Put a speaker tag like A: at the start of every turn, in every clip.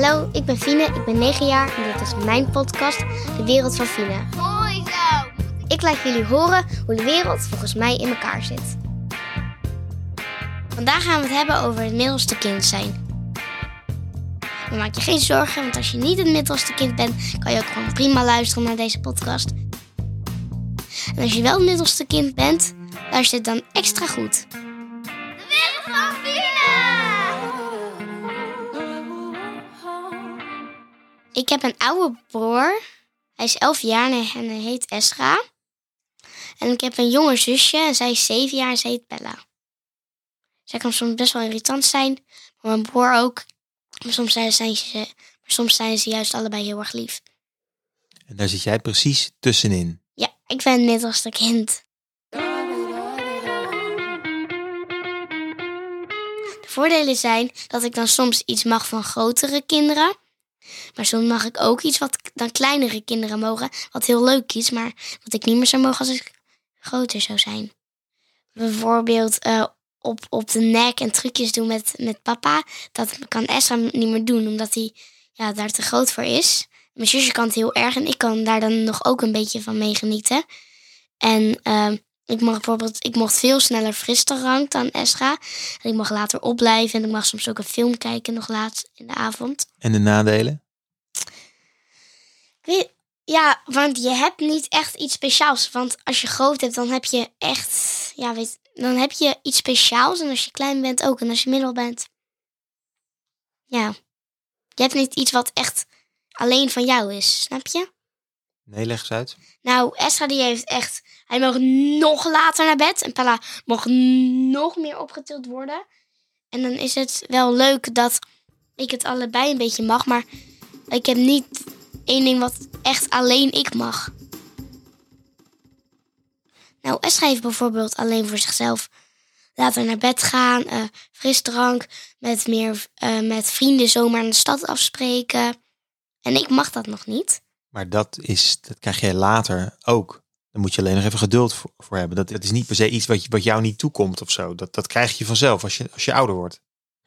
A: Hallo, ik ben Fine, ik ben 9 jaar en dit is mijn podcast, De Wereld van Fine.
B: Mooi zo.
A: Ik laat jullie horen hoe de wereld volgens mij in elkaar zit. Vandaag gaan we het hebben over het middelste kind zijn. Maar maak je geen zorgen, want als je niet het middelste kind bent, kan je ook gewoon prima luisteren naar deze podcast. En als je wel het middelste kind bent, luister dan extra goed.
B: De wereld van Fine.
A: Ik heb een oude broer. Hij is 11 jaar en hij heet Esra. En ik heb een jonger zusje en zij is 7 jaar en zij heet Bella. Zij kan soms best wel irritant zijn, maar mijn broer ook. Maar soms zijn ze, maar soms zijn ze juist allebei heel erg lief.
C: En daar zit jij precies tussenin.
A: Ja, ik ben het middelste kind. De voordelen zijn dat ik dan soms iets mag van grotere kinderen. Maar soms mag ik ook iets wat dan kleinere kinderen mogen. Wat heel leuk is, maar wat ik niet meer zou mogen als ik groter zou zijn. Bijvoorbeeld eh, op, op de nek en trucjes doen met, met papa. Dat kan Esra niet meer doen, omdat hij ja, daar te groot voor is. Mijn zusje kan het heel erg en ik kan daar dan nog ook een beetje van meegenieten. En ehm, ik mag bijvoorbeeld, ik mocht veel sneller frisdrank dan Esra. En ik mag later opblijven en ik mag soms ook een film kijken nog laat in de avond.
C: En de nadelen?
A: Weet- Ja, want je hebt niet echt iets speciaals. Want als je groot hebt, dan heb je echt, ja, weet, dan heb je iets speciaals. En als je klein bent ook. En als je middel bent, ja, je hebt niet iets wat echt alleen van jou is, snap je?
C: Nee, leg eens uit.
A: Nou, Esra die heeft echt, hij mag nog later naar bed. En Pella mag nog meer opgetild worden. En dan is het wel leuk dat ik het allebei een beetje mag. Maar ik heb niet één ding wat echt alleen ik mag. Nou, Esra heeft bijvoorbeeld alleen voor zichzelf later naar bed gaan. eh frisdrank, met, meer, eh, met vrienden zomaar in de stad afspreken. En ik mag dat nog niet.
C: Maar dat, is, dat krijg je later ook. Dan moet je alleen nog even geduld voor, hebben. Dat, dat is niet per se iets wat, je, wat jou niet toekomt of zo. Dat, dat krijg je vanzelf als je, als je ouder wordt.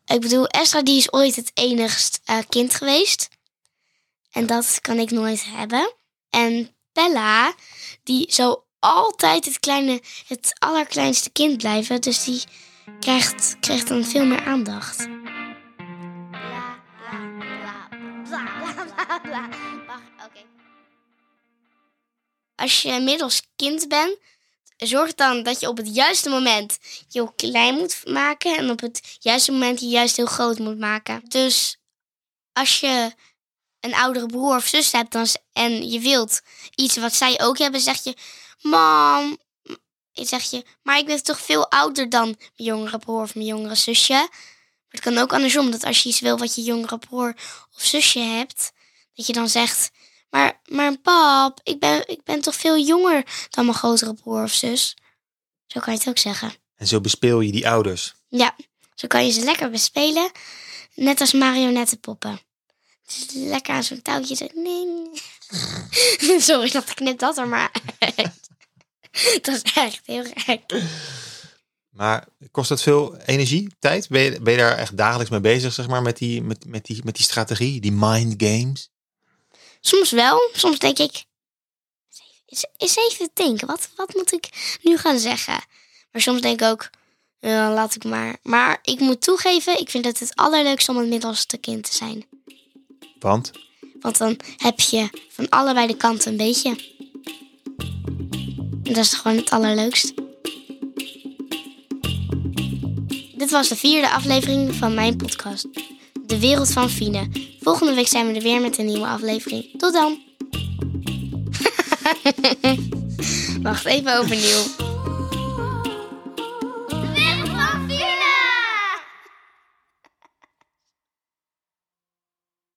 A: Ik bedoel, Esra die is ooit het enigst eh, kind geweest. En dat kan ik nooit hebben. En Bella, die zou altijd het, kleine, het allerkleinste kind blijven. Dus die krijgt, krijgt dan veel meer aandacht.
B: Oké.
A: Als je middels kind bent, zorg dan dat je op het juiste moment je klein moet maken. En op het juiste moment je juist heel groot moet maken. Dus als je een oudere broer of zus hebt dan, en je wilt iets wat zij ook hebben, zeg je: Mam, zeg je, maar ik ben toch veel ouder dan mijn jongere broer of mijn jongere zusje. Maar het kan ook andersom, dat als je iets wil wat je jongere broer of zusje hebt, dat je dan zegt: Maar, maar pap, ik ben, ik ben toch veel jonger dan mijn grotere broer of zus. Zo kan je het ook zeggen.
C: En zo bespeel je die ouders.
A: Ja, zo kan je ze lekker bespelen. Net als marionettenpoppen. Dus lekker aan zo'n touwtje. Zo, nee, nee. Sorry dat ik knip dat er maar uit. Dat is echt heel gek.
C: Maar kost dat veel energie, tijd? Ben je, ben je daar echt dagelijks mee bezig, zeg maar, met die, met, met die, met die strategie, die mind games?
A: Soms wel, soms denk ik. Eens even denken, wat, wat moet ik nu gaan zeggen? Maar soms denk ik ook, ja, laat ik maar. Maar ik moet toegeven, ik vind het het allerleukste om het middelste kind te zijn.
C: Want
A: Want dan heb je van allebei de kanten een beetje. En dat is gewoon het allerleukst. Dit was de vierde aflevering van mijn podcast. De wereld van Fine. Volgende week zijn we er weer met een nieuwe aflevering. Tot dan. Wacht even overnieuw.